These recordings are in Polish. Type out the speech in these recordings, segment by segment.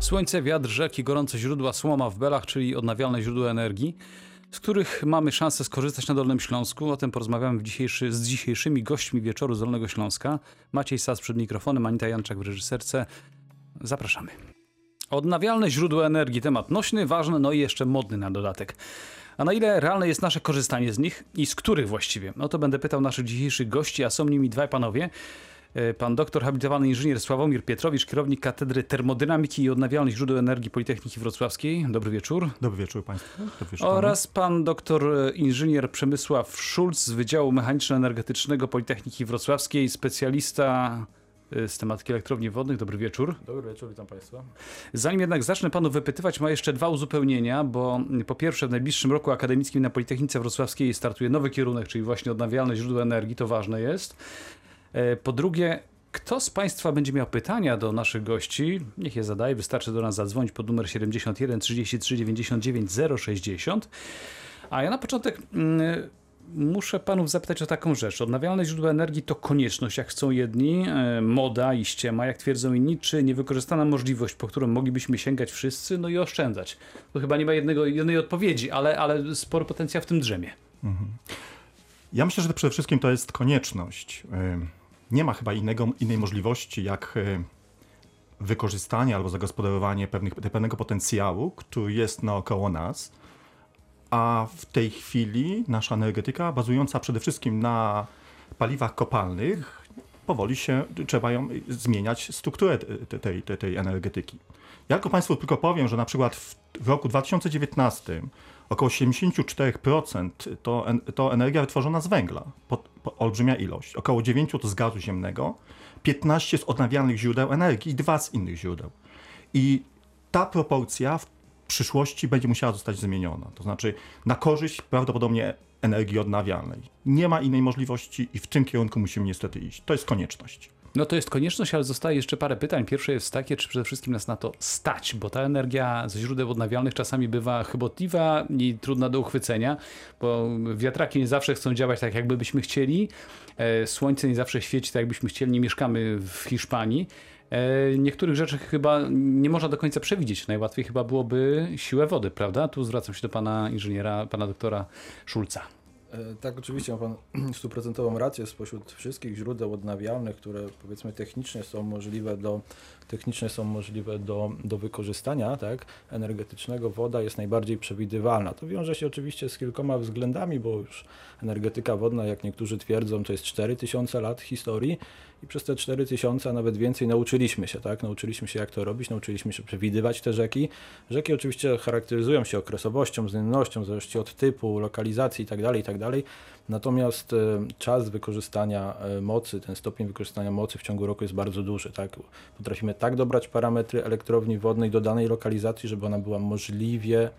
Słońce, wiatr, rzeki, gorące źródła, słoma w belach, czyli odnawialne źródła energii, z których mamy szansę skorzystać na Dolnym Śląsku. O tym porozmawiamy dzisiejszy, z dzisiejszymi gośćmi wieczoru z Dolnego Śląska. Maciej Sas przed mikrofonem, Anita Janczak w reżyserce. Zapraszamy. Odnawialne źródła energii, temat nośny, ważny, no i jeszcze modny na dodatek. A na ile realne jest nasze korzystanie z nich i z których właściwie? No to będę pytał naszych dzisiejszych gości, a są nimi dwaj panowie. E, pan doktor habilitowany inżynier Sławomir Pietrowicz, kierownik Katedry Termodynamiki i Odnawialnych Źródeł Energii Politechniki Wrocławskiej. Dobry wieczór. Dobry wieczór Państwu. Dobry wieczór Oraz pan doktor e, inżynier Przemysław Szulc z Wydziału Mechaniczno-Energetycznego Politechniki Wrocławskiej, specjalista e, z tematyki elektrowni wodnych. Dobry wieczór. Dobry wieczór, witam Państwa. Zanim jednak zacznę panu wypytywać, ma jeszcze dwa uzupełnienia, bo po pierwsze w najbliższym roku akademickim na Politechnice Wrocławskiej startuje nowy kierunek, czyli właśnie odnawialne źródła energii, to ważne jest. E, po drugie, kto z Państwa będzie miał pytania do naszych gości, niech je zadaje. Wystarczy do nas zadzwonić pod numer 71 33 99 060. A ja na początek mm, muszę Panów zapytać o taką rzecz. Odnawialne źródła energii to konieczność, jak chcą jedni, e, moda i ściema, jak twierdzą inni, czy niewykorzystana możliwość, po którą moglibyśmy sięgać wszyscy, no i oszczędzać. To chyba nie ma jednego, jednej odpowiedzi, ale, ale spory potencjał w tym drzemie. Mhm. Ja myślę, że przede wszystkim to jest konieczność. Nie ma chyba innego, innej możliwości, jak wykorzystanie albo zagospodarowanie pewnych, pewnego potencjału, który jest naokoło nas. A w tej chwili nasza energetyka, bazująca przede wszystkim na paliwach kopalnych, powoli się trzeba ją zmieniać strukturę tej, tej, tej energetyki. Ja tylko Państwu tylko powiem, że na przykład w, w roku 2019 około 74% to, to energia wytworzona z węgla, olbrzymia ilość. Około 9% to z gazu ziemnego, 15% z odnawialnych źródeł energii i 2 z innych źródeł. I ta proporcja w przyszłości będzie musiała zostać zmieniona. To znaczy na korzyść prawdopodobnie energii odnawialnej. Nie ma innej możliwości i w tym kierunku musimy niestety iść. To jest konieczność. No to jest konieczność, ale zostaje jeszcze parę pytań. Pierwsze jest takie, czy przede wszystkim nas na to stać, bo ta energia ze źródeł odnawialnych czasami bywa chybotliwa i trudna do uchwycenia, bo wiatraki nie zawsze chcą działać tak, jakby byśmy chcieli. E, słońce nie zawsze świeci tak, jakbyśmy chcieli. Nie mieszkamy w Hiszpanii. E, niektórych rzeczy chyba nie można do końca przewidzieć. Najłatwiej chyba byłoby siłę wody, prawda? Tu zwracam się do pana inżyniera, pana doktora Szulca. E, tak, oczywiście ma Pan stuprocentową rację. Spośród wszystkich źródeł odnawialnych, które powiedzmy technicznie są możliwe do, technicznie są możliwe do, do wykorzystania tak, energetycznego, woda jest najbardziej przewidywalna. To wiąże się oczywiście z kilkoma względami, bo już energetyka wodna, jak niektórzy twierdzą, to jest 4000 lat historii i przez te 4000, a nawet więcej nauczyliśmy się, tak? Nauczyliśmy się jak to robić, nauczyliśmy się przewidywać te rzeki. Rzeki oczywiście charakteryzują się okresowością, zmiennością, w zależności od typu, lokalizacji itd., tak itd. Tak Natomiast e, czas wykorzystania e, mocy, ten stopień wykorzystania mocy w ciągu roku jest bardzo duży. Tak? Potrafimy tak dobrać parametry elektrowni wodnej do danej lokalizacji, żeby ona była możliwie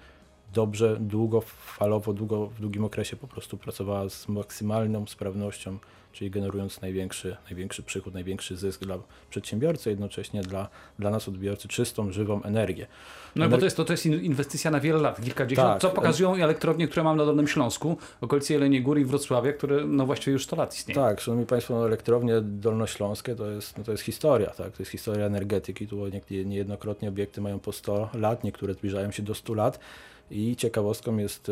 dobrze, długofalowo, długo, w długim okresie po prostu pracowała z maksymalną sprawnością czyli generując największy, największy przychód, największy zysk dla przedsiębiorcy, jednocześnie dla, dla nas odbiorcy czystą, żywą energię. No Ener... bo to jest, to, to jest inwestycja na wiele lat, kilkadziesiąt, tak. co pokazują elektrownie, które mam na Dolnym Śląsku, okolicy Jeleniej Góry i Wrocławia, które no właściwie już 100 lat istnieją. Tak, szanowni Państwo, no, elektrownie dolnośląskie to jest, no to jest historia, tak? to jest historia energetyki, tu niejednokrotnie obiekty mają po 100 lat, niektóre zbliżają się do 100 lat. I ciekawostką jest,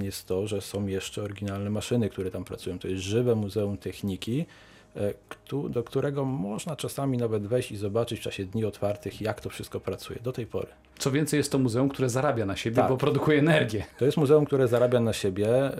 e, jest to, że są jeszcze oryginalne maszyny, które tam pracują. To jest żywe Muzeum Techniki, do którego można czasami nawet wejść i zobaczyć w czasie dni otwartych, jak to wszystko pracuje do tej pory. Co więcej, jest to muzeum, które zarabia na siebie, tak. bo produkuje energię. To jest muzeum, które zarabia na siebie, e,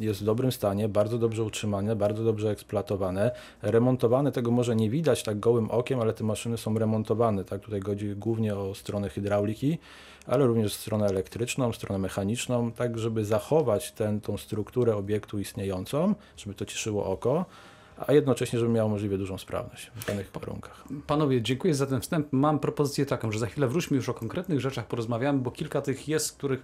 jest w dobrym stanie, bardzo dobrze utrzymane, bardzo dobrze eksploatowane, remontowane. Tego może nie widać tak gołym okiem, ale te maszyny są remontowane. Tak? Tutaj chodzi głównie o stronę hydrauliki ale również stronę elektryczną, stronę mechaniczną, tak żeby zachować tą strukturę obiektu istniejącą, żeby to cieszyło oko, a jednocześnie, żeby miało możliwie dużą sprawność w danych warunkach. Panowie, dziękuję za ten wstęp. Mam propozycję taką, że za chwilę wróćmy już o konkretnych rzeczach, porozmawiamy, bo kilka tych jest, których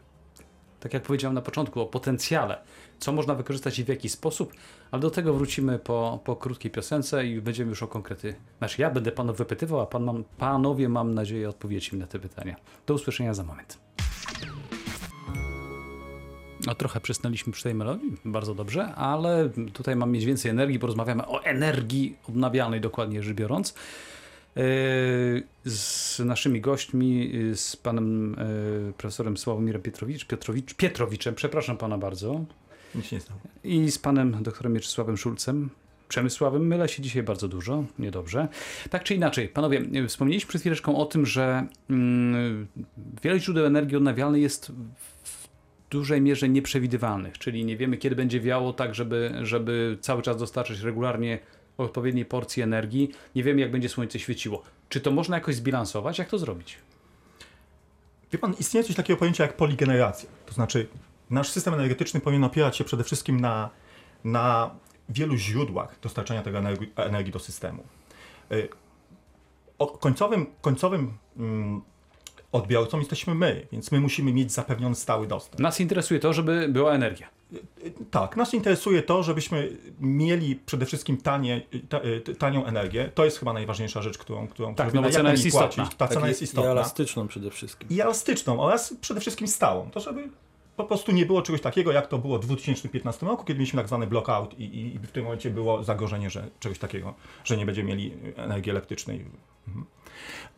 tak jak powiedziałem na początku, o potencjale, co można wykorzystać i w jaki sposób, ale do tego wrócimy po, po krótkiej piosence i będziemy już o konkrety. Znaczy ja będę panów wypytywał, a pan mam, panowie mam nadzieję odpowiedzieć mi na te pytania. Do usłyszenia za moment. No trochę przysnęliśmy przy tej melodii, bardzo dobrze, ale tutaj mam mieć więcej energii, porozmawiamy o energii odnawialnej dokładnie rzecz biorąc. z naszymi gośćmi, y, z panem y, profesorem Sławomirem Pietrowicz, Piotrowicz, Pietrowiczem, przepraszam pana bardzo, Nic nie stało. i z panem doktorem Mieczysławem Szulcem. Przemysławem mylę się dzisiaj bardzo dużo, niedobrze. Tak czy inaczej, panowie, wspomnieliśmy przed chwileczką o tym, że mm, wiele źródeł energii odnawialnej jest dużej mierze nieprzewidywalnych, czyli nie wiemy, kiedy będzie wiało, tak żeby, żeby cały czas dostarczyć regularnie odpowiedniej porcji energii. Nie wiemy, jak będzie słońce świeciło. Czy to można jakoś zbilansować? Jak to zrobić? Wie pan, istnieje coś takiego pojęcia jak poligeneracja. To znaczy, nasz system energetyczny powinien opierać się przede wszystkim na, na wielu źródłach dostarczania tego energii, energii do systemu. Y, o, końcowym, końcowym mm, odbiorcą jesteśmy my, więc my musimy mieć zapewniony stały dostęp. Nas interesuje to, żeby była energia. Tak, nas interesuje to, żebyśmy mieli przede wszystkim tanie, ta, y, tanią energię. To jest chyba najważniejsza rzecz, którą, którą Tak, no bo jak cena jest istotna. płacić. Ta cena Tak, jest i- I istotna. elastyczną przede wszystkim. I elastyczną oraz przede wszystkim stałą. To żeby po prostu nie było czegoś takiego, jak to było w 2015 roku, kiedy mieliśmy tak zwany blockout i, i, w tym momencie było zagrożenie, że czegoś takiego, że nie będziemy mieli energii elektrycznej. Mhm.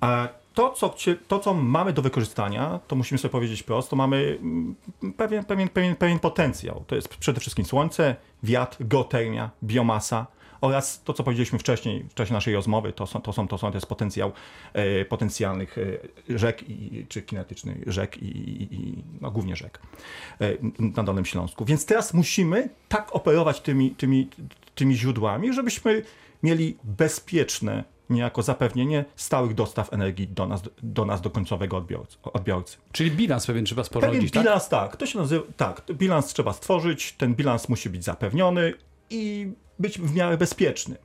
A to co, to, co mamy do wykorzystania, to musimy sobie powiedzieć prosto, mamy mm, pewien, pewien, pewien, pewien potencjał. To jest przede wszystkim słońce, wiatr, geotermia, biomasa oraz to, co powiedzieliśmy wcześniej, w czasie naszej rozmowy, to są, to są, to są to jest potencjał e, potencjalnych e, rzek i, czy kinetycznych rzek i, i, i no, głównie rzek e, na Dolnym Śląsku. Więc teraz musimy tak operować tymi, tymi, tymi źródłami, żebyśmy mieli bezpieczne niejako zapewnienie stałych dostaw energii do nas, do, nas, do końcowego odbiorcy. odbiorcy. Czyli bilans pewien trzeba Pewien sporządzić, tak? bilans, tak? To się nazywa, tak, bilans trzeba stworzyć, ten bilans musi być zapewniony i być w miarę bezpieczny.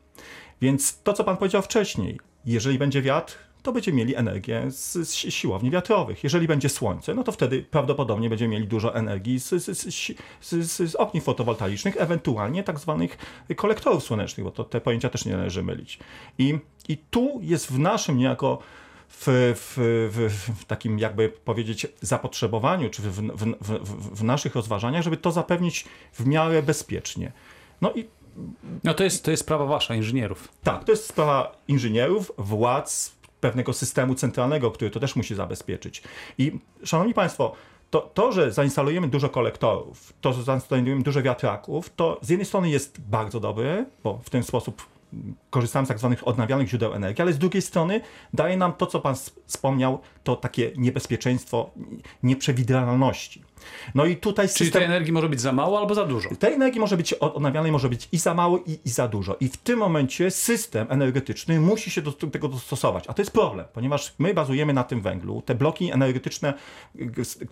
Więc to, co pan powiedział wcześniej, jeżeli będzie wiatr, to będziemy mieli energię z, z siłowni wiatrowych. Jeżeli będzie słońce, no to wtedy prawdopodobnie będziemy mieli dużo energii z, z, z, z, ogniw fotowoltaicznych, ewentualnie tak zwanych kolektorów słonecznych, bo to te pojęcia też nie należy mylić. I, i tu jest w naszym niejako w, w, w, w takim, jakby powiedzieć, zapotrzebowaniu, czy w, w, w, w naszych rozważaniach, żeby to zapewnić w miarę bezpiecznie. No i No to jest, to jest sprawa wasza, inżynierów. tak, to jest sprawa inżynierów, władz, pewnego systemu centralnego, który to też musi zabezpieczyć. I szanowni Państwo, to, to, że zainstalujemy dużo kolektorów, to, że zainstalujemy dużo wiatraków, to z jednej strony jest bardzo dobre, bo w ten sposób korzystamy z tak zwanych odnawialnych źródeł energii, ale z drugiej strony daje nam to, co Pan wspomniał, to takie niebezpieczeństwo nieprzewidywalności. No i tutaj Czyli system... tej energii może być za mało albo za dużo. Tej energii może być od- odnawialnej może być i za mało, i, i za dużo. I w tym momencie system energetyczny musi się do tego dostosować. A to jest problem, ponieważ my bazujemy na tym węglu. Te bloki energetyczne,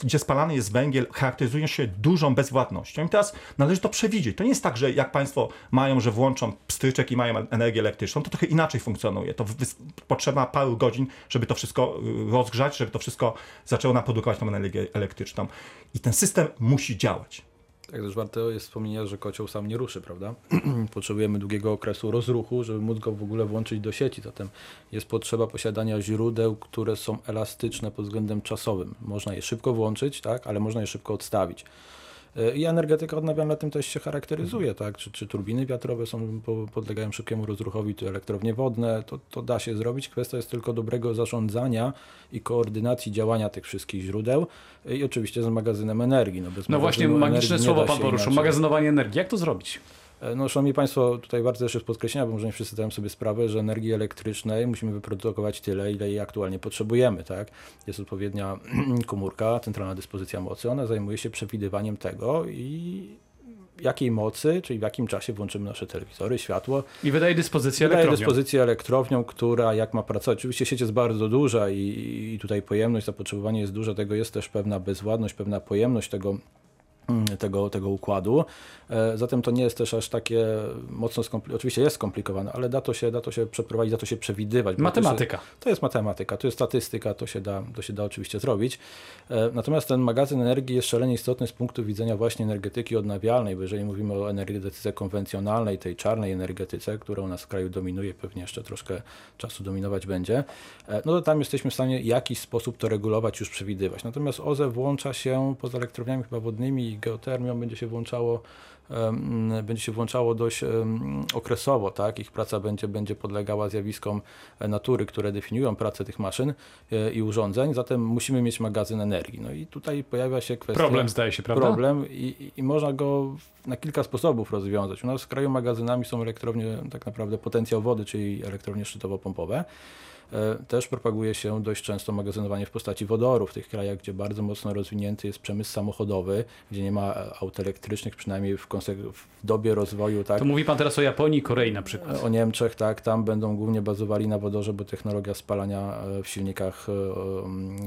gdzie spalany jest węgiel, charakteryzują się dużą bezwładnością. I teraz należy to przewidzieć. To nie jest tak, że jak Państwo mają, że włączą pstryczek i mają energię elektryczną, to trochę inaczej funkcjonuje. To potrzeba paru godzin, żeby to wszystko y, rozgrzać, żeby to wszystko zaczęło nam produkować tą energię elektryczną. I ten system musi działać. Tak też warto jest wspomnienia, że kocioł sam nie ruszy, prawda? Potrzebujemy długiego okresu rozruchu, żeby móc go w ogóle włączyć do sieci. Zatem jest potrzeba posiadania źródeł, które są elastyczne pod względem czasowym. Można je szybko włączyć, tak, ale można je szybko odstawić. E, I energetyka odnawialna tym też się charakteryzuje, tak? Czy, czy turbiny wiatrowe są, po- podlegają szybkiemu rozruchowi, czy elektrownie wodne, to, to da się zrobić. Kwestia jest tylko dobrego zarządzania i koordynacji działania tych wszystkich źródeł i oczywiście z magazynem energii. No, No właśnie, magiczne słowo pan poruszył. Magazynowanie energii. Jak to zrobić? E, No, szanowni Państwo, tutaj warto też jest podkreślenia, bo może nie wszyscy zdają sobie sprawę, że energii elektrycznej musimy wyprodukować tyle, ile jej aktualnie potrzebujemy, tak? Jest odpowiednia komórka, centralna dyspozycja mocy, ona zajmuje się przewidywaniem tego i jakiej mocy, czyli w jakim czasie włączymy nasze telewizory, światło, I wydaje dyspozycję Daje elektrownią. dyspozycję elektrownią, która jak ma pracować. Oczywiście sieć jest bardzo duża i, i tutaj pojemność, zapotrzebowanie jest duże, tego jest też pewna bezwładność, pewna pojemność tego, tego, tego układu. E, Zatem to nie jest też aż takie mocno skomplikowane. Oczywiście jest skomplikowane, ale da to się, da to się przeprowadzić, da to się przewidywać. bo to się- Matematyka. to jest matematyka, to jest statystyka, to się da, to się da oczywiście zrobić. E, Natomiast ten magazyn energii jest szalenie istotny z punktu widzenia właśnie energetyki odnawialnej, bo jeżeli mówimy o energetyce konwencjonalnej, tej czarnej energetyce, która u nas w kraju dominuje, pewnie jeszcze troszkę czasu dominować będzie, e, no to tam jesteśmy w stanie w jakiś sposób to regulować, już przewidywać. Natomiast OZE włącza się poza elektrowniami chyba wodnymi i geotermią będzie się włączało będzie się włączało dość okresowo, tak? Ich praca będzie, będzie podlegała zjawiskom natury, które definiują pracę tych maszyn e, i urządzeń, zatem musimy mieć magazyn energii. No i tutaj pojawia się kwestia... Problem zdaje się, prawda? Problem i, i można go na kilka sposobów rozwiązać. U nas w kraju magazynami są elektrownie, tak naprawdę potencjał wody, czyli elektrownie szczytowo-pompowe. E, Też propaguje się dość często magazynowanie w postaci wodoru w tych krajach, gdzie bardzo mocno rozwinięty jest przemysł samochodowy, gdzie nie ma e, aut elektrycznych, przynajmniej w, w dobie rozwoju, tak? To mówi pan teraz o Japonii Korei na przykład. O Niemczech, tak, tam będą głównie bazowali na wodorze, bo technologia spalania e, w silnikach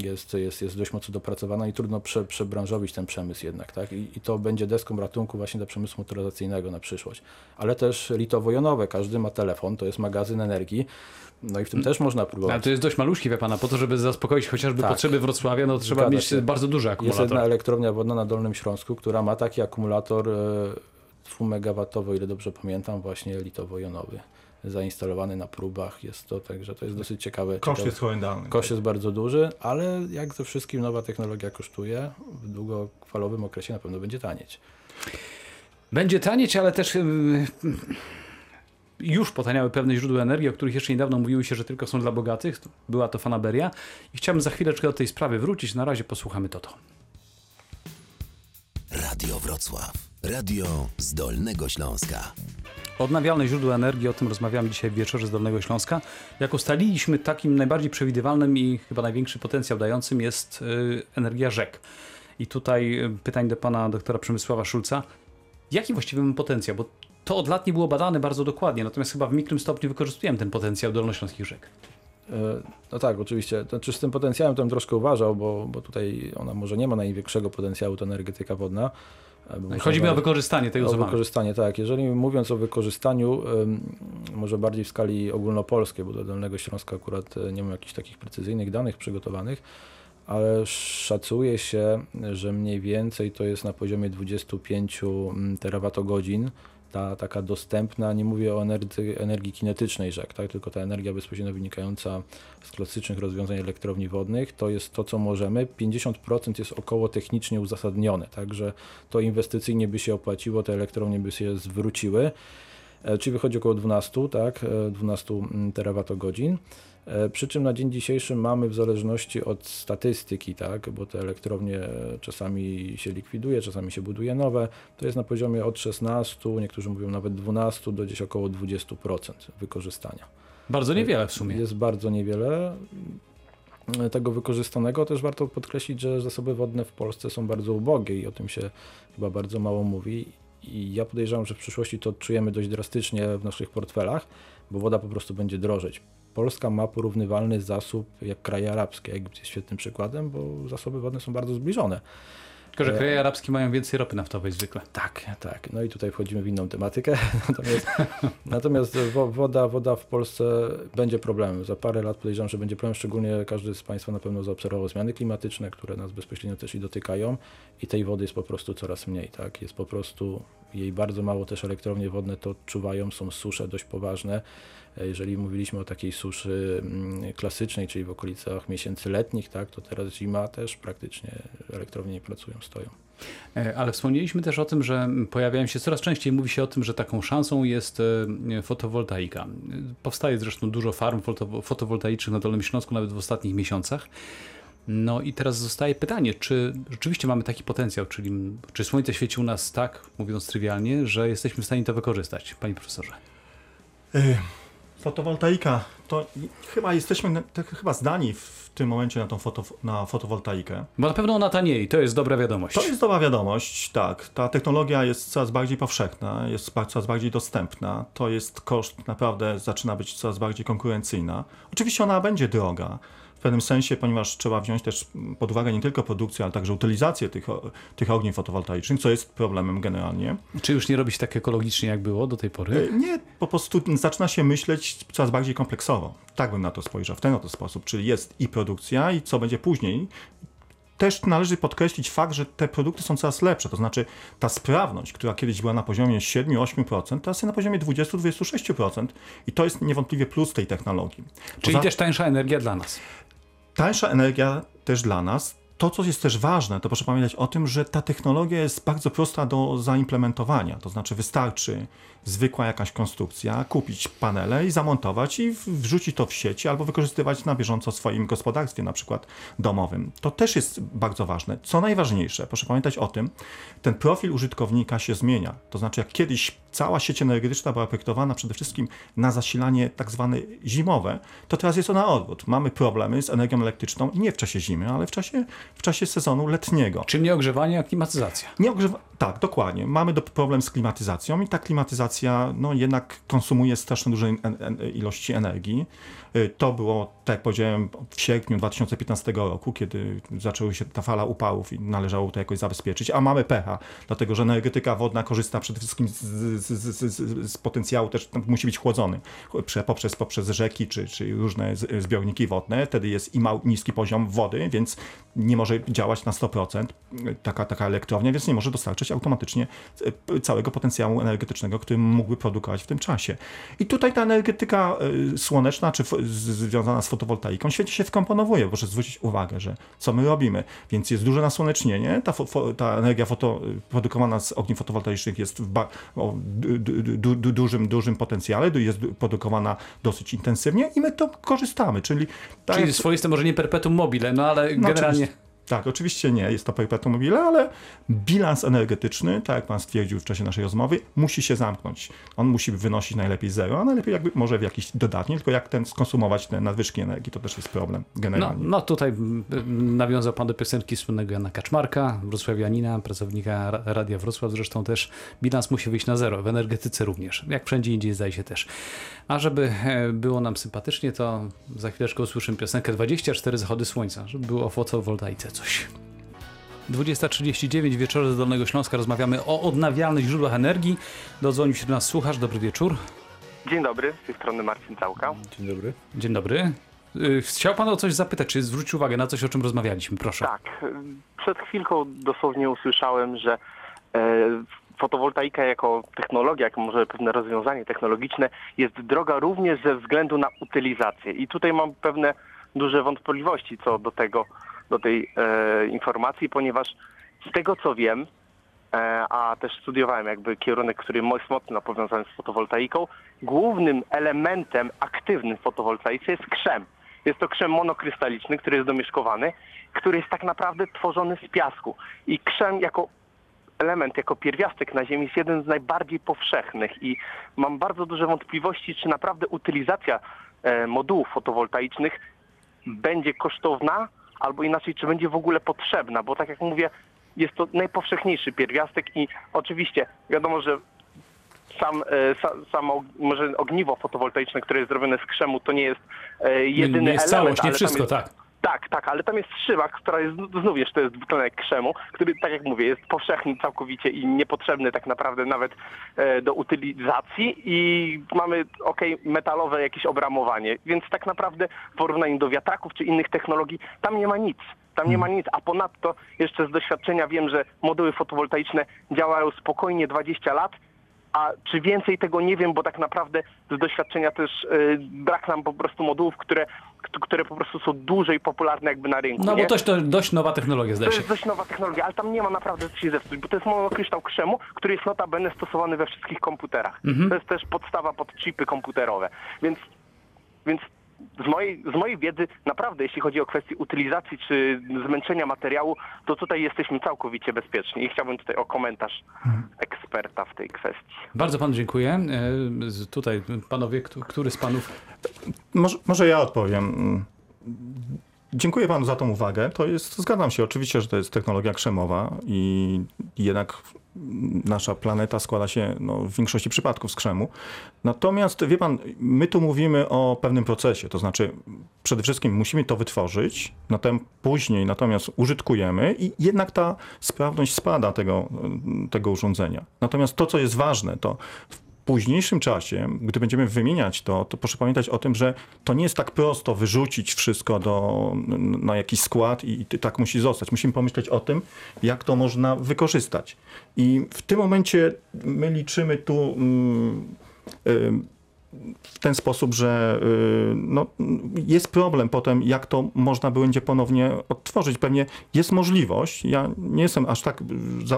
jest, jest, jest dość mocno dopracowana i trudno prze, przebranżowić ten przemysł jednak, tak? I, I to będzie deską ratunku właśnie dla przemysłu motoryzacyjnego na przyszłość. Ale też litowo-jonowe, każdy ma telefon, to jest magazyn energii, no i w tym też można Ale próbować. to jest dość maluśki, wie pana, po to, żeby zaspokoić chociażby Tak. potrzeby Wrocławia, no trzeba Zgadza mieć się. bardzo duży Jest akumulator. jedna elektrownia wodna na Dolnym Śląsku, która ma taki akumulator e, 2 MW, o ile dobrze pamiętam, właśnie litowo-jonowy zainstalowany na próbach jest to, także to jest dosyć ciekawe. Koszt ciekawe. jest horrendalny. Koszt jest bardzo duży, ale jak ze wszystkim nowa technologia kosztuje, w długofalowym okresie na pewno będzie tanieć. Będzie tanieć, ale też ym, już potaniały pewne źródła energii, o których jeszcze niedawno mówiły się, że tylko są dla bogatych. Była to fanaberia. I chciałbym za chwileczkę do tej sprawy wrócić. Na razie posłuchamy to to. Radio Wrocław. Radio z Dolnego Śląska. Odnawialne źródła energii, o tym rozmawiamy dzisiaj w wieczorze z Dolnego Śląska. Jak ustaliliśmy, takim najbardziej przewidywalnym i chyba największy potencjał dającym jest y, energia rzek. I tutaj y, pytań do pana doktora Przemysława Szulca. Jaki właściwie mamy potencjał? Bo to od lat nie było badane bardzo dokładnie, natomiast chyba w mikrym stopniu wykorzystujemy ten potencjał dolnośląskich rzek. E, No tak, oczywiście. To, czy z tym potencjałem to bym troszkę uważał, bo, bo tutaj ona może nie ma największego potencjału, energetyka wodna. e, No chodzi mi o wykorzystanie tego, O co mamy. wykorzystanie, tak. Jeżeli mówiąc o wykorzystaniu, może bardziej w skali ogólnopolskiej, bo do Dolnego Śląska akurat e, nie mam jakichś takich precyzyjnych danych przygotowanych, ale szacuje się, że mniej więcej to jest na poziomie 25 mm, terawatogodzin, ta taka dostępna, nie mówię o energii, energii kinetycznej rzek, tak, tylko ta energia bezpośrednio wynikająca z klasycznych rozwiązań elektrowni wodnych, to jest to, co możemy. 50% jest około technicznie uzasadnione, także to inwestycyjnie by się opłaciło, te elektrownie by się zwróciły. E, Czyli wychodzi około 12, tak, e, 12 mm, terawatogodzin. E, Przy czym na dzień dzisiejszy mamy w zależności od statystyki, tak, bo te elektrownie e, czasami się likwiduje, czasami się buduje nowe, to jest na poziomie od 16, niektórzy mówią nawet 12 do gdzieś około 20% wykorzystania. Bardzo niewiele w sumie. Jest bardzo niewiele mm, tego wykorzystanego. Też warto podkreślić, że zasoby wodne w Polsce są bardzo ubogie i o tym się chyba bardzo mało mówi. I ja podejrzewam, że w przyszłości to odczujemy dość drastycznie w naszych portfelach, bo woda po prostu będzie drożeć. Polska ma porównywalny zasób jak kraje arabskie. Egipt jest świetnym przykładem, bo zasoby wodne są bardzo zbliżone. Tylko, że kraje arabskie mają więcej ropy naftowej zwykle. Tak, tak. No i tutaj wchodzimy w inną tematykę. Natomiast, natomiast wo- woda, woda w Polsce będzie problemem. Za parę lat podejrzewam, że będzie problem, szczególnie każdy z Państwa na pewno zaobserwował zmiany klimatyczne, które nas bezpośrednio też i dotykają i tej wody jest po prostu coraz mniej. Tak? Jest po prostu jej bardzo mało, też elektrownie wodne to odczuwają, są susze dość poważne. E, Jeżeli mówiliśmy o takiej suszy mm, klasycznej, czyli w okolicach miesięcy letnich, tak, to teraz zima też praktycznie elektrownie nie pracują, stoją. E, Ale wspomnieliśmy też o tym, że pojawiają się coraz częściej, mówi się o tym, że taką szansą jest e, fotowoltaika. Powstaje zresztą dużo farm fotowo- fotowoltaicznych na Dolnym Śląsku, nawet w ostatnich miesiącach. No i teraz zostaje pytanie, czy rzeczywiście mamy taki potencjał, czyli czy słońce świeci u nas tak, mówiąc trywialnie, że jesteśmy w stanie to wykorzystać, panie profesorze? Y, Fotowoltaika, to chyba jesteśmy tak chyba zdani w tym momencie na tą foto, na fotowoltaikę. Bo na pewno ona taniej, to jest dobra wiadomość. To jest dobra wiadomość, tak. Ta technologia jest coraz bardziej powszechna, jest coraz bardziej dostępna. To jest koszt naprawdę zaczyna być coraz bardziej konkurencyjna. Oczywiście ona będzie droga. W pewnym sensie, ponieważ trzeba wziąć też pod uwagę nie tylko produkcję, ale także utylizację tych, tych ogniw fotowoltaicznych, co jest problemem generalnie. Czy już nie robić tak ekologicznie, jak było do tej pory? E, Nie, po prostu zaczyna się myśleć coraz bardziej kompleksowo. Tak bym na to spojrzał, w ten oto sposób. Czyli jest i produkcja, i co będzie później. Też należy podkreślić fakt, że te produkty są coraz lepsze. To znaczy ta sprawność, która kiedyś była na poziomie 7-8%, teraz jest na poziomie 20-26%. I to jest niewątpliwie plus tej technologii. Czyli Poza- też tańsza energia dla nas. Tańsza energia też dla nas. To, co jest też ważne, to proszę pamiętać o tym, że ta technologia jest bardzo prosta do zaimplementowania. To znaczy wystarczy zwykła jakaś konstrukcja, kupić panele i zamontować i wrzucić to w sieci albo wykorzystywać na bieżąco w swoim gospodarstwie, na przykład domowym. To też jest bardzo ważne. Co najważniejsze, proszę pamiętać o tym, ten profil użytkownika się zmienia. To znaczy, jak kiedyś cała sieć energetyczna była projektowana przede wszystkim na zasilanie tak zwane zimowe, to teraz jest ona odwrót. Mamy problemy z energią elektryczną nie w czasie zimy, ale w czasie, w czasie sezonu letniego. Czyli nie ogrzewanie, a klimatyzacja. Nie ogrzewa... Tak, dokładnie. Mamy do, problem z klimatyzacją i ta klimatyzacja no, jednak konsumuje strasznie duże ilości energii. Y, To było, tak jak powiedziałem, w sierpniu 2015 roku, kiedy zaczęła się ta fala upałów i należało to jakoś zabezpieczyć. A mamy pecha, dlatego że energetyka wodna korzysta przede wszystkim z, z, z, z, potencjału, też musi być chłodzony prze- poprzez, poprzez rzeki czy, czy różne zbiorniki wodne. Wtedy jest i mał, niski poziom wody, więc nie może działać na 100% taka, taka elektrownia, więc nie może dostarczyć automatycznie e, całego potencjału energetycznego, który mógłby produkować w tym czasie. I tutaj ta energetyka słoneczna, czy związana z fotowoltaiką, świetnie się wkomponowuje. Proszę zwrócić uwagę, że co my robimy, więc jest duże nasłonecznienie, ta, ta energia foto, produkowana z ogni fotowoltaicznych jest w o du, du, du, du, dużym, dużym potencjale, jest produkowana dosyć intensywnie i my to korzystamy, czyli tak Czyli swoiste może nie perpetuum mobile, no ale no, generalnie... oczywiście- Tak, oczywiście nie, jest to perpetuum mobile, ale bilans energetyczny, tak jak pan stwierdził w czasie naszej rozmowy, musi się zamknąć. On musi wynosić najlepiej zero, a najlepiej jakby może w jakiś dodatni, tylko jak ten skonsumować te nadwyżki energii, to też jest problem No, generalnie. no tutaj mm, nawiązał pan do piosenki słynnego Jana Kaczmarka, wrocławianina, pracownika Ra- Radia Wrocław. Zresztą też bilans musi wyjść na zero, w energetyce również, jak wszędzie indziej zdaje się też. A żeby e, było nam sympatycznie, to za chwileczkę usłyszymy piosenkę 24 zachody słońca, żeby było o fotowoltaice coś. 20.39 wieczory z Dolnego Śląska rozmawiamy o odnawialnych źródłach energii. Dodzwonił się do nas słuchacz, dobry wieczór. Dzień dobry, z tej strony Marcin Całka. Dzień dobry. Dzień dobry. Y, Chciał pan o coś zapytać, czy zwrócić uwagę na coś, o czym rozmawialiśmy, proszę. Tak, przed chwilką dosłownie usłyszałem, że e, fotowoltaika jako technologia, jako może pewne rozwiązanie technologiczne jest droga również ze względu na utylizację. I tutaj mam pewne duże wątpliwości co do tego, do tej e, informacji, ponieważ z tego co wiem, e, a też studiowałem jakby kierunek, który jest mocno powiązany z fotowoltaiką, głównym elementem aktywnym w fotowoltaice jest krzem. Jest to krzem monokrystaliczny, który jest domieszkowany, który jest tak naprawdę tworzony z piasku. I krzem jako element, jako pierwiastek na Ziemi jest jeden z najbardziej powszechnych i mam bardzo duże wątpliwości, czy naprawdę utylizacja e, modułów fotowoltaicznych będzie kosztowna, albo inaczej, czy będzie w ogóle potrzebna, bo tak jak mówię, jest to najpowszechniejszy pierwiastek i oczywiście wiadomo, że sam, e, sa, samo może ogniwo fotowoltaiczne, które jest zrobione z krzemu, to nie jest e, jedyny nie jest element. całość, nie wszystko, jest, tak. Tak, tak, ale tam jest szywak, która jest, znów jeszcze to jest dwutlenek krzemu, który, tak jak mówię, jest powszechny całkowicie i niepotrzebny tak naprawdę nawet e, do utylizacji i mamy, okej, metalowe jakieś obramowanie, więc tak naprawdę w porównaniu do wiatraków czy innych technologii, tam nie ma nic. Tam nie ma nic, a ponadto jeszcze z doświadczenia wiem, że moduły fotowoltaiczne działają spokojnie 20 lat, a czy więcej tego nie wiem, bo tak naprawdę z doświadczenia też y, brak nam po prostu modułów, które, które po prostu są dłużej popularne jakby na rynku. No bo nie? dość, to dość nowa technologia, To zdaje się. jest dość nowa technologia, ale tam nie ma naprawdę co się zepsuć, bo to jest monokryształ krzemu, który jest notabene stosowany we wszystkich komputerach. To jest też podstawa pod chipy komputerowe. Więc, więc z mojej, z mojej wiedzy naprawdę, jeśli chodzi o kwestię utylizacji czy zmęczenia materiału, to tutaj jesteśmy całkowicie bezpieczni i chciałbym tutaj o komentarz eksperta w tej kwestii. Bardzo panu dziękuję. E, Tutaj panowie, któ- który z panów Może, może ja odpowiem. Dziękuję panu za tą uwagę. To jest, zgadzam się oczywiście, że to jest technologia krzemowa i jednak nasza planeta składa się no, w większości przypadków z krzemu. Natomiast wie pan, my tu mówimy o pewnym procesie, to znaczy przede wszystkim musimy to wytworzyć, natomiast później natomiast użytkujemy i jednak ta sprawność spada tego, tego urządzenia. Natomiast to, co jest ważne, to późniejszym czasie, gdy będziemy wymieniać to, to proszę pamiętać o tym, że to nie jest tak prosto wyrzucić wszystko do, na jakiś skład i, i tak musi zostać. Musimy pomyśleć o tym, jak to można wykorzystać. I w tym momencie my liczymy tu mm, w ten sposób, że y, no, jest problem potem, jak to można będzie ponownie odtworzyć. Pewnie jest możliwość, ja nie jestem aż tak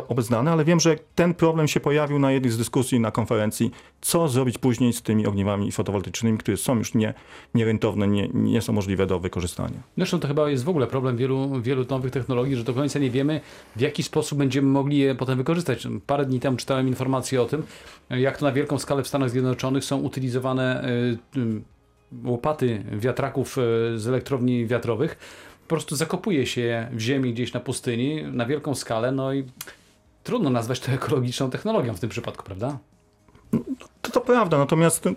obeznany, ale wiem, że ten problem się pojawił na jednej z dyskusji na konferencji, co zrobić później z tymi ogniwami fotowoltaicznymi, które są już nie, nierentowne, nie, nie są możliwe do wykorzystania. Zresztą to chyba jest w ogóle problem wielu, wielu nowych technologii, że do końca nie wiemy, w jaki sposób będziemy mogli je potem wykorzystać. Parę dni temu czytałem informację o tym, jak to na wielką skalę w Stanach Zjednoczonych są utylizowane y, y, łopaty wiatraków y, z elektrowni wiatrowych. Po prostu zakopuje się je w ziemi gdzieś na pustyni na wielką skalę, no i trudno nazwać to ekologiczną technologią w tym przypadku, prawda? To, to prawda, natomiast mm,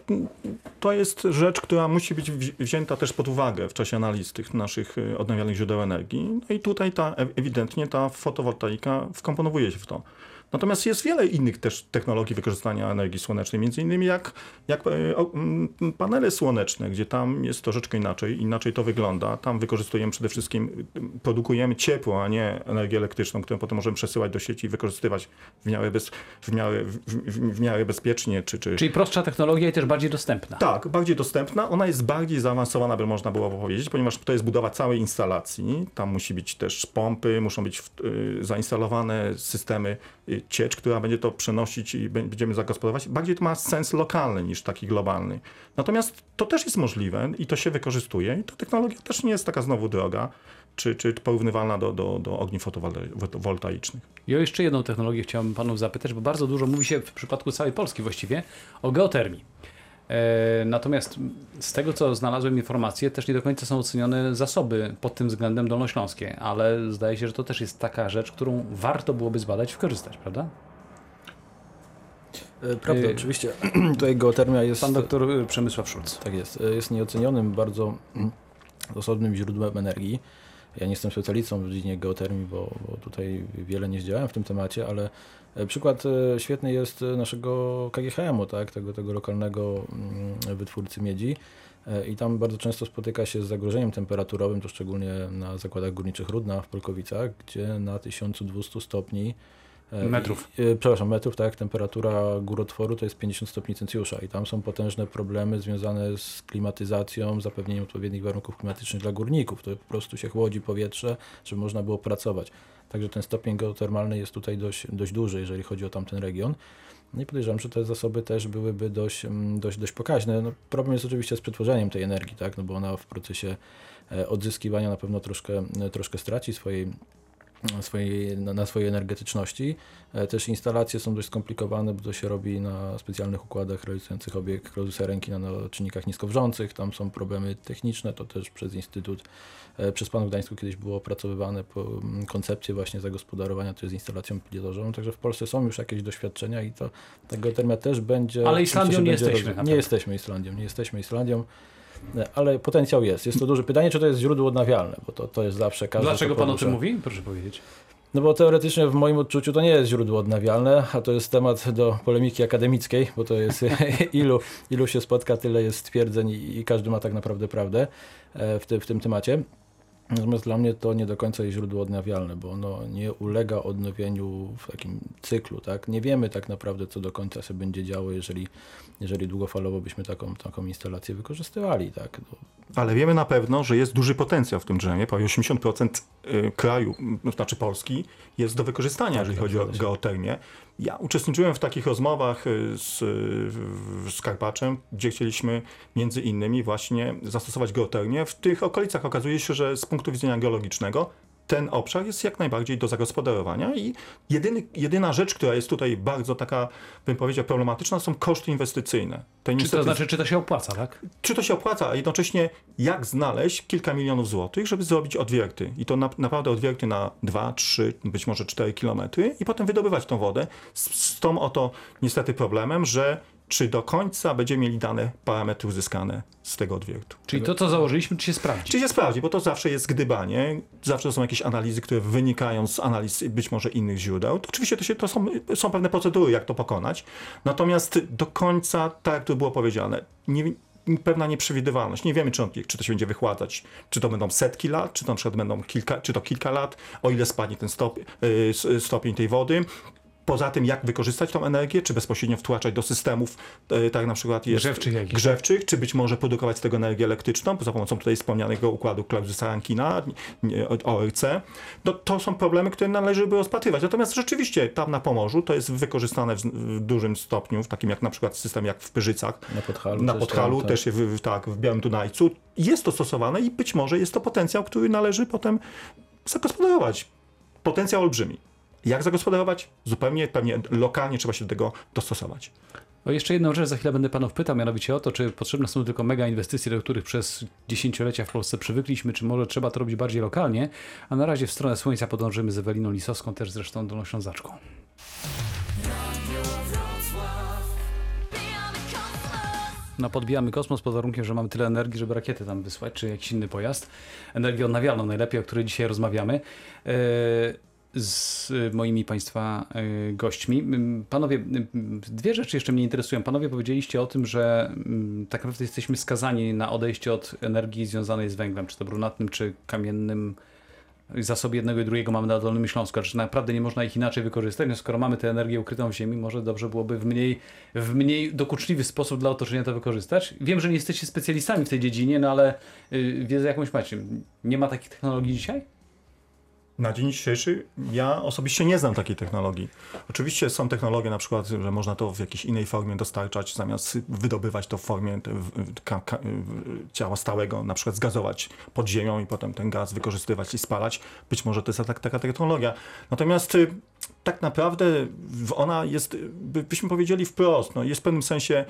to jest rzecz, która musi być wzi- wzięta też pod uwagę w czasie analiz tych naszych y, odnawialnych źródeł energii. No i tutaj ta, e- ewidentnie ta fotowoltaika wkomponowuje się w to. Natomiast jest wiele innych też technologii wykorzystania energii słonecznej, między innymi jak, jak e, panele słoneczne, gdzie tam jest troszeczkę inaczej, inaczej to wygląda. Tam wykorzystujemy przede wszystkim, produkujemy ciepło, a nie energię elektryczną, którą potem możemy przesyłać do sieci i wykorzystywać w miarę, bez, w miarę, w, w, w miarę bezpiecznie, czy, czy, Czyli prostsza technologia i też bardziej dostępna. tak, bardziej dostępna. Ona jest bardziej zaawansowana, by można było powiedzieć, ponieważ to jest budowa całej instalacji. Tam musi być też pompy, muszą być y, zainstalowane systemy ciecz, która będzie to przenosić i bę- będziemy zagospodarować. Bardziej to ma sens lokalny niż taki globalny. Natomiast to też jest możliwe i to się wykorzystuje. I ta technologia też nie jest taka znowu droga, czy, czy porównywalna do, do, do ogniw fotowoltaicznych. O jeszcze jedną technologię chciałbym panów zapytać, bo bardzo dużo mówi się w przypadku całej Polski właściwie o geotermii. E, natomiast z tego, co znalazłem informacje, też nie do końca są ocenione zasoby pod tym względem dolnośląskie, ale zdaje się, że to też jest taka rzecz, którą warto byłoby zbadać, wykorzystać, prawda? E, Prawda, Y- oczywiście. Tutaj geotermia jest... Pan doktor Przemysław Szulc. Tak jest. E, Jest nieocenionym, bardzo mm, osobnym źródłem energii. Ja nie jestem specjalistą w dziedzinie geotermii, bo, bo tutaj wiele nie zdziałałem w tym temacie, ale e, przykład e, świetny jest e, naszego KGHM-u, tak? tego, tego lokalnego mm, wytwórcy miedzi. I tam bardzo często spotyka się z zagrożeniem temperaturowym, to szczególnie na zakładach górniczych Rudna w Polkowicach, gdzie na 1200 stopni Metrów. i- e, przepraszam, metrów, tak, temperatura górotworu to jest 50 stopni Celsjusza i tam są potężne problemy związane z klimatyzacją, zapewnieniem odpowiednich warunków klimatycznych dla górników. To po prostu się chłodzi powietrze, żeby można było pracować. Także ten stopień geotermalny jest tutaj dość, dość duży, jeżeli chodzi o tamten region. No i podejrzewam, że te zasoby też byłyby dość, mm, dość, dość pokaźne. No, problem jest oczywiście z przetworzeniem tej energii, tak? no bo ona w procesie e, odzyskiwania na pewno troszkę, e, troszkę straci swojej swojej, na, swojej energetyczności. E, Też instalacje są dość skomplikowane, bo to się robi na specjalnych układach realizujących obiekt rozwoju ręki na czynnikach niskowrzących. Tam są problemy techniczne, to też przez Instytut, e, przez Pan w Gdańsku kiedyś było opracowywane koncepcje właśnie zagospodarowania to jest instalacją pilotażową, także w Polsce są już jakieś doświadczenia i to ta geotermia też będzie... Ale Islandią nie jesteśmy Nie jesteśmy Islandią, nie jesteśmy Islandią. Ale potencjał jest. Jest to duże pytanie, czy to jest źródło odnawialne, bo to, to jest zawsze każdy. Dlaczego pan o tym mówi? Proszę powiedzieć. No bo teoretycznie w moim odczuciu to nie jest źródło odnawialne, a to jest temat do polemiki akademickiej, bo to jest ilu, ilu się spotka, tyle jest stwierdzeń i, i każdy ma tak naprawdę prawdę e, w, ty, w tym temacie. Natomiast dla mnie to nie do końca jest źródło odnawialne, bo ono nie ulega odnowieniu w takim cyklu, tak? Nie wiemy tak naprawdę, co do końca się będzie działo, jeżeli, jeżeli długofalowo byśmy taką, taką instalację wykorzystywali, tak? No, Ale wiemy na pewno, że jest duży potencjał w tym drzemie. Prawie 80% y, kraju, m, znaczy Polski, jest do wykorzystania, jeżeli tak, chodzi o geotermię. Ja uczestniczyłem w takich rozmowach y, z, y, z Karpaczem, gdzie chcieliśmy między innymi właśnie zastosować geotermię. W tych okolicach okazuje się, że z punktu widzenia geologicznego ten obszar jest jak najbardziej do zagospodarowania i jedyny, jedyna rzecz, która jest tutaj bardzo taka, bym powiedział, problematyczna, są koszty inwestycyjne. To Czy to znaczy, czy to się opłaca, tak? czy to się opłaca, a jednocześnie jak znaleźć kilka milionów złotych, żeby zrobić odwierty. I to na, naprawdę odwierty na 2, 3, być może 4 kilometry i potem wydobywać tą wodę z, z tą oto niestety problemem, że czy do końca będziemy mieli dane parametry uzyskane z tego odwiertu. Czyli to, co założyliśmy, czy się sprawdzi? Czy się sprawdzi, bo to zawsze jest gdybanie, zawsze są jakieś analizy, które wynikają z analiz być może innych źródeł. To oczywiście to, się, to są, są pewne procedury, jak to pokonać. Natomiast do końca, tak jak tu było powiedziane, nie, pewna nieprzewidywalność. Nie wiemy, czy, on, czy to się będzie wychładzać, czy to będą setki lat, czy to na przykład będą kilka, czy to kilka lat, o ile spadnie ten stop, y, stopień tej wody. Poza tym, jak wykorzystać tą energię, czy bezpośrednio wtłaczać do systemów, e, tak na przykład jest Grzewczych jakichś. grzewczych, czy być może produkować z tego energię elektryczną za pomocą tutaj wspomnianego układu Claudiusa Rankina, ORC. No, to są problemy, które należy by rozpatrywać. Natomiast rzeczywiście tam na Pomorzu to jest wykorzystane w, w dużym stopniu, w takim jak na przykład system jak w Pyrzycach, Na Podhalu na też Podhalu, tam, też w, w, tak, w Białym Dunajcu. Jest to stosowane i być może jest to potencjał, który należy potem zagospodarować. Potencjał olbrzymi. Jak zagospodarować? Zupełnie pewnie lokalnie trzeba się do tego dostosować. O jeszcze jedną rzecz za chwilę będę panów pytał, mianowicie o to, czy potrzebne są tylko mega inwestycje, do których przez dziesięciolecia w Polsce przywykliśmy, czy może trzeba to robić bardziej lokalnie. A na razie w stronę Słońca podążymy z Eweliną Lisowską, też zresztą dolnoślązaczką. No podbijamy kosmos pod warunkiem, że mamy tyle energii, żeby rakiety tam wysłać, czy jakiś inny pojazd. Energię odnawialną najlepiej, o której dzisiaj rozmawiamy. Yy, z moimi Państwa yy, gośćmi. Panowie, dwie rzeczy jeszcze mnie interesują. Panowie powiedzieliście o tym, że tak naprawdę jesteśmy skazani na odejście od energii związanej z węglem, czy to brunatnym, czy kamiennym. Zasoby jednego i drugiego mamy na Dolnym Śląsku, czy naprawdę nie można ich inaczej wykorzystać? No skoro mamy tę energię ukrytą w ziemi, może dobrze byłoby w mniej, w mniej dokuczliwy sposób dla otoczenia to wykorzystać. Wiem, że nie jesteście specjalistami w tej dziedzinie, no ale y, wiedzę jakąś macie. Nie ma takich technologii dzisiaj? Na dzień dzisiejszy ja osobiście nie znam takiej technologii. Oczywiście są technologie na przykład, że można to w jakiejś innej formie dostarczać, zamiast wydobywać to w formie ciała stałego, na przykład zgazować pod ziemią i potem ten gaz wykorzystywać i spalać. Być może to jest tak, taka technologia. Natomiast y, tak naprawdę ona jest, y, by- byśmy powiedzieli wprost, no jest w pewnym sensie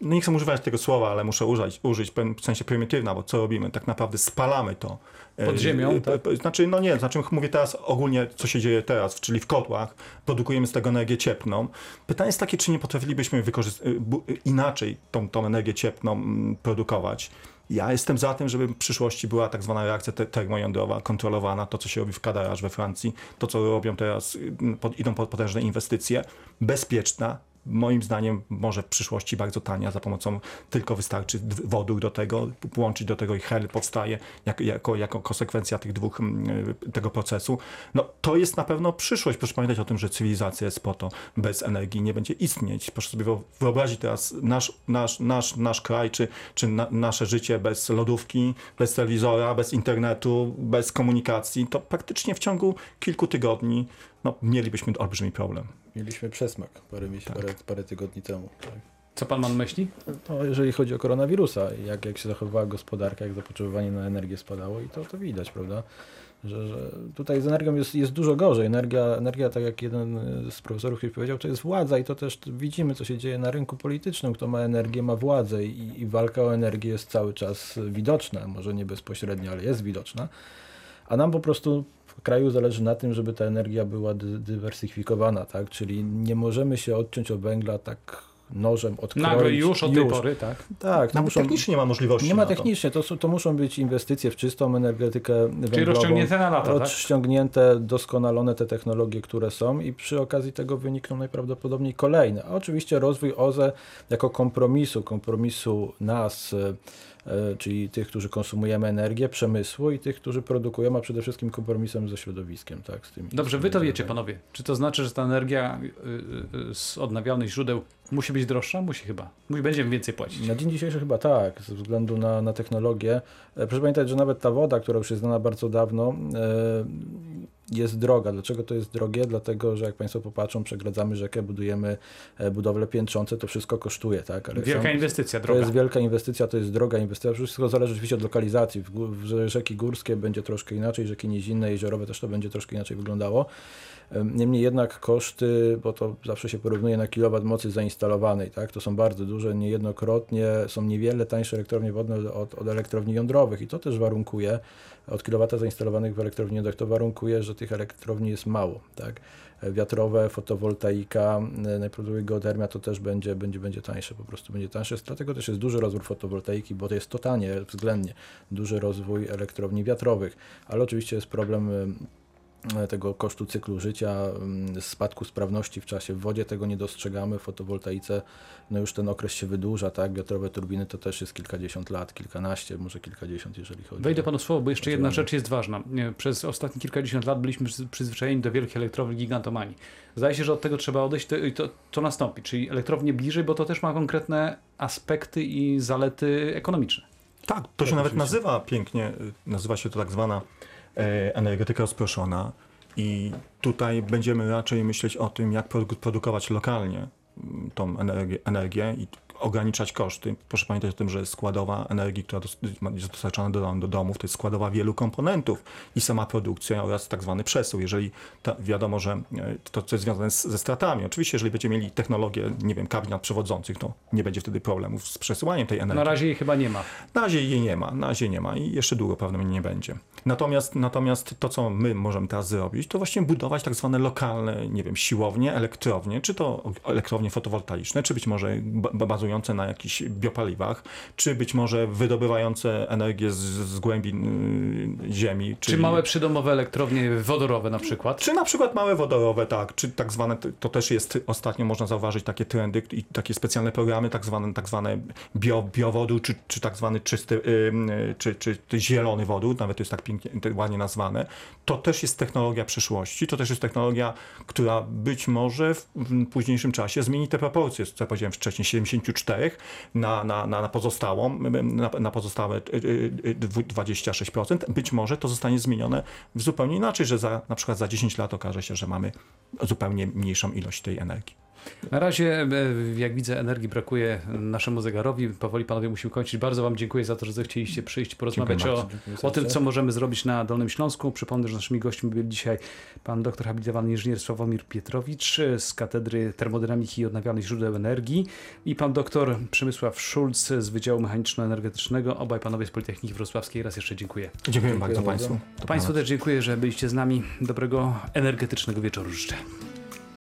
no nie chcę używać tego słowa, ale muszę użyć, użyć w sensie prymitywna, bo co robimy? Tak naprawdę spalamy to. Pod E, ziemią, e, tak? e, Znaczy, no nie, znaczy mówię teraz ogólnie, co się dzieje teraz, czyli w kotłach, produkujemy z tego energię cieplną. Pytanie jest takie, czy nie potrafilibyśmy inaczej tą, tą energię cieplną mm, produkować. Ja jestem za tym, żeby w przyszłości była tak zwana reakcja te- termojądrowa, kontrolowana, to co się robi w Cadarache we Francji, to co robią teraz, y, pod, idą pod potężne inwestycje, bezpieczna, moim zdaniem może w przyszłości bardzo tania, za pomocą tylko wystarczy wodór do tego, połączyć do tego i hel powstaje jak, jako, jako konsekwencja tych dwóch, mm, tego procesu. No to jest na pewno przyszłość. Proszę pamiętać o tym, że cywilizacja jest po to, bez energii nie będzie istnieć. Proszę sobie wyo- wyobrazić teraz nasz, nasz, nasz, nasz kraj, czy, czy na, nasze życie bez lodówki, bez telewizora, bez internetu, bez komunikacji, to praktycznie w ciągu kilku tygodni no, mielibyśmy olbrzymi problem. Mieliśmy przesmak parę, miesięcy, Tak. parę, parę tygodni temu. Tak. Co pan ma na myśli? No, jeżeli chodzi o koronawirusa, jak, jak się zachowywała gospodarka, jak zapotrzebowanie na energię spadało i to, to widać, prawda? Że, że tutaj z energią jest, jest dużo gorzej. Energia, energia, tak jak jeden z profesorów kiedyś powiedział, to jest władza i to też widzimy, co się dzieje na rynku politycznym. Kto ma energię, ma władzę i, i walka o energię jest cały czas widoczna, może nie bezpośrednio, ale jest widoczna. A nam po prostu kraju zależy na tym, żeby ta energia była dy, dywersyfikowana, tak? Czyli nie możemy się odciąć od węgla tak nożem, odkroić. Nagle już od tej pory, tak? Tak, to muszą, technicznie nie ma możliwości nie ma to. technicznie, to, są- to muszą być inwestycje w czystą energetykę węglową. Czyli rozciągnięte na lata, tak? rozciągnięte, doskonalone te technologie, które są i przy okazji tego wynikną najprawdopodobniej kolejne. A oczywiście rozwój OZE jako kompromisu, kompromisu nas, czyli tych, którzy konsumujemy energię, przemysłu i tych, którzy produkują, a przede wszystkim kompromisem ze środowiskiem. Tak, z tymi, Dobrze, z wy to wiecie, panowie. Czy to znaczy, że ta energia y, y, z odnawialnych źródeł musi być droższa? Musi chyba. Będziemy więcej płacić. Na dzień dzisiejszy chyba tak, ze względu na, na technologię. E, Proszę pamiętać, że nawet ta woda, która już jest znana bardzo dawno, e, jest droga. Dlaczego to jest drogie? Dlatego, że jak Państwo popatrzą, przegradzamy rzekę, budujemy e, budowle piętrzące, to wszystko kosztuje. Tak? Ale Wielka są- inwestycja, To droga. jest wielka inwestycja, to jest droga inwestycja. Wszystko zależy oczywiście od lokalizacji. W, w rzeki górskie będzie troszkę inaczej, rzeki nizinne, jeziorowe też to będzie troszkę inaczej wyglądało. Em, Niemniej jednak koszty, bo to zawsze się porównuje na kilowat mocy zainstalowanej, tak? to są bardzo duże, niejednokrotnie są niewiele tańsze elektrownie wodne od, od elektrowni jądrowych i to też warunkuje, od kilowata zainstalowanych w elektrowni jądrowych, to warunkuje, że tych elektrowni jest mało. Tak? Wiatrowe, fotowoltaika, e, najprawdopodobniej geotermia to też będzie, będzie, będzie tańsze, po prostu będzie tańsze. Dlatego też jest duży rozwój fotowoltaiki, bo to jest totalnie, względnie duży rozwój elektrowni wiatrowych, ale oczywiście jest problem em, tego kosztu cyklu życia, mm, spadku sprawności w czasie. W wodzie tego nie dostrzegamy, w fotowoltaice no już ten okres się wydłuża, tak? Wiatrowe turbiny to też jest kilkadziesiąt lat, kilkanaście, może kilkadziesiąt, jeżeli chodzi Wejdę o... panu słowo, bo jeszcze jedna rzecz jest ważna. Nie, Przez ostatnie kilkadziesiąt lat byliśmy przyz- przyzwyczajeni do wielkich elektrowni gigantomanii. Zdaje się, że od tego trzeba odejść to, i to, to nastąpi, czyli elektrownie bliżej, bo to też ma konkretne aspekty i zalety ekonomiczne. Tak, to się Tak, nawet oczywiście. nazywa pięknie, nazywa się to tak zwana e, energetyka rozproszona i tutaj będziemy raczej myśleć o tym, jak produ- produkować lokalnie tą energię, energię i ograniczać koszty. Proszę pamiętać o tym, że składowa energii, która jest dostarczana do, do domów, to jest składowa wielu komponentów i sama produkcja oraz tak zwany przesył. Jeżeli ta, wiadomo, że e, to, co jest związane z, ze stratami. Oczywiście, jeżeli będziemy mieli technologię, nie wiem, kabin przewodzących, to nie będzie wtedy problemów z przesyłaniem tej energii. Na razie jej chyba nie ma. Na razie jej nie ma, na razie nie ma i jeszcze długo prawdopodobnie nie będzie. Natomiast, natomiast to, co my możemy teraz zrobić, to właśnie budować tak zwane lokalne, nie wiem, siłownie, elektrownie, czy to elektrownie fotowoltaiczne, czy być może ba- bazujące na jakichś biopaliwach, czy być może wydobywające energię z, z głębi y, ziemi. Czy czyli- małe przydomowe elektrownie wodorowe na przykład? czy na przykład małe wodorowe, tak, czy tak zwane, to też jest ostatnio można zauważyć takie trendy i takie specjalne programy, tak zwane, tak zwane bio, biowodór, czy, czy tak zwany czysty, ym, y, czy, czy zielony wodór, nawet jest tak pięknie, ładnie nazwane. To też jest technologia przyszłości, to też jest technologia, która być może w, w późniejszym czasie zmieni te proporcje, co ja powiedziałem wcześniej, 74 na, na, na, na pozostałą, na, na pozostałe y, y, y, 26%. Być może to zostanie zmienione w zupełnie inaczej, że za, na przykład za 10 lat okaże się, że mamy zupełnie mniejszą ilość tej energii. Na razie, e, jak widzę, energii brakuje naszemu zegarowi. Powoli panowie musimy kończyć. Bardzo wam dziękuję za to, że zechcieliście przyjść, porozmawiać Dziękuję o, bardzo. O tym, co możemy zrobić na Dolnym Śląsku. Przypomnę, że naszymi gośćmi byli dzisiaj pan doktor habilitowany inżynier Sławomir Pietrowicz z Katedry Termodynamiki i Odnawialnych Źródeł Energii i pan doktor Przemysław Szulc z Wydziału Mechaniczno-Energetycznego. Obaj panowie z Politechniki Wrocławskiej. Raz jeszcze dziękuję. Dziękuję, bardzo bardzo. Państwu. Państwu też dziękuję, że byliście z nami. Dobrego energetycznego wieczoru życzę.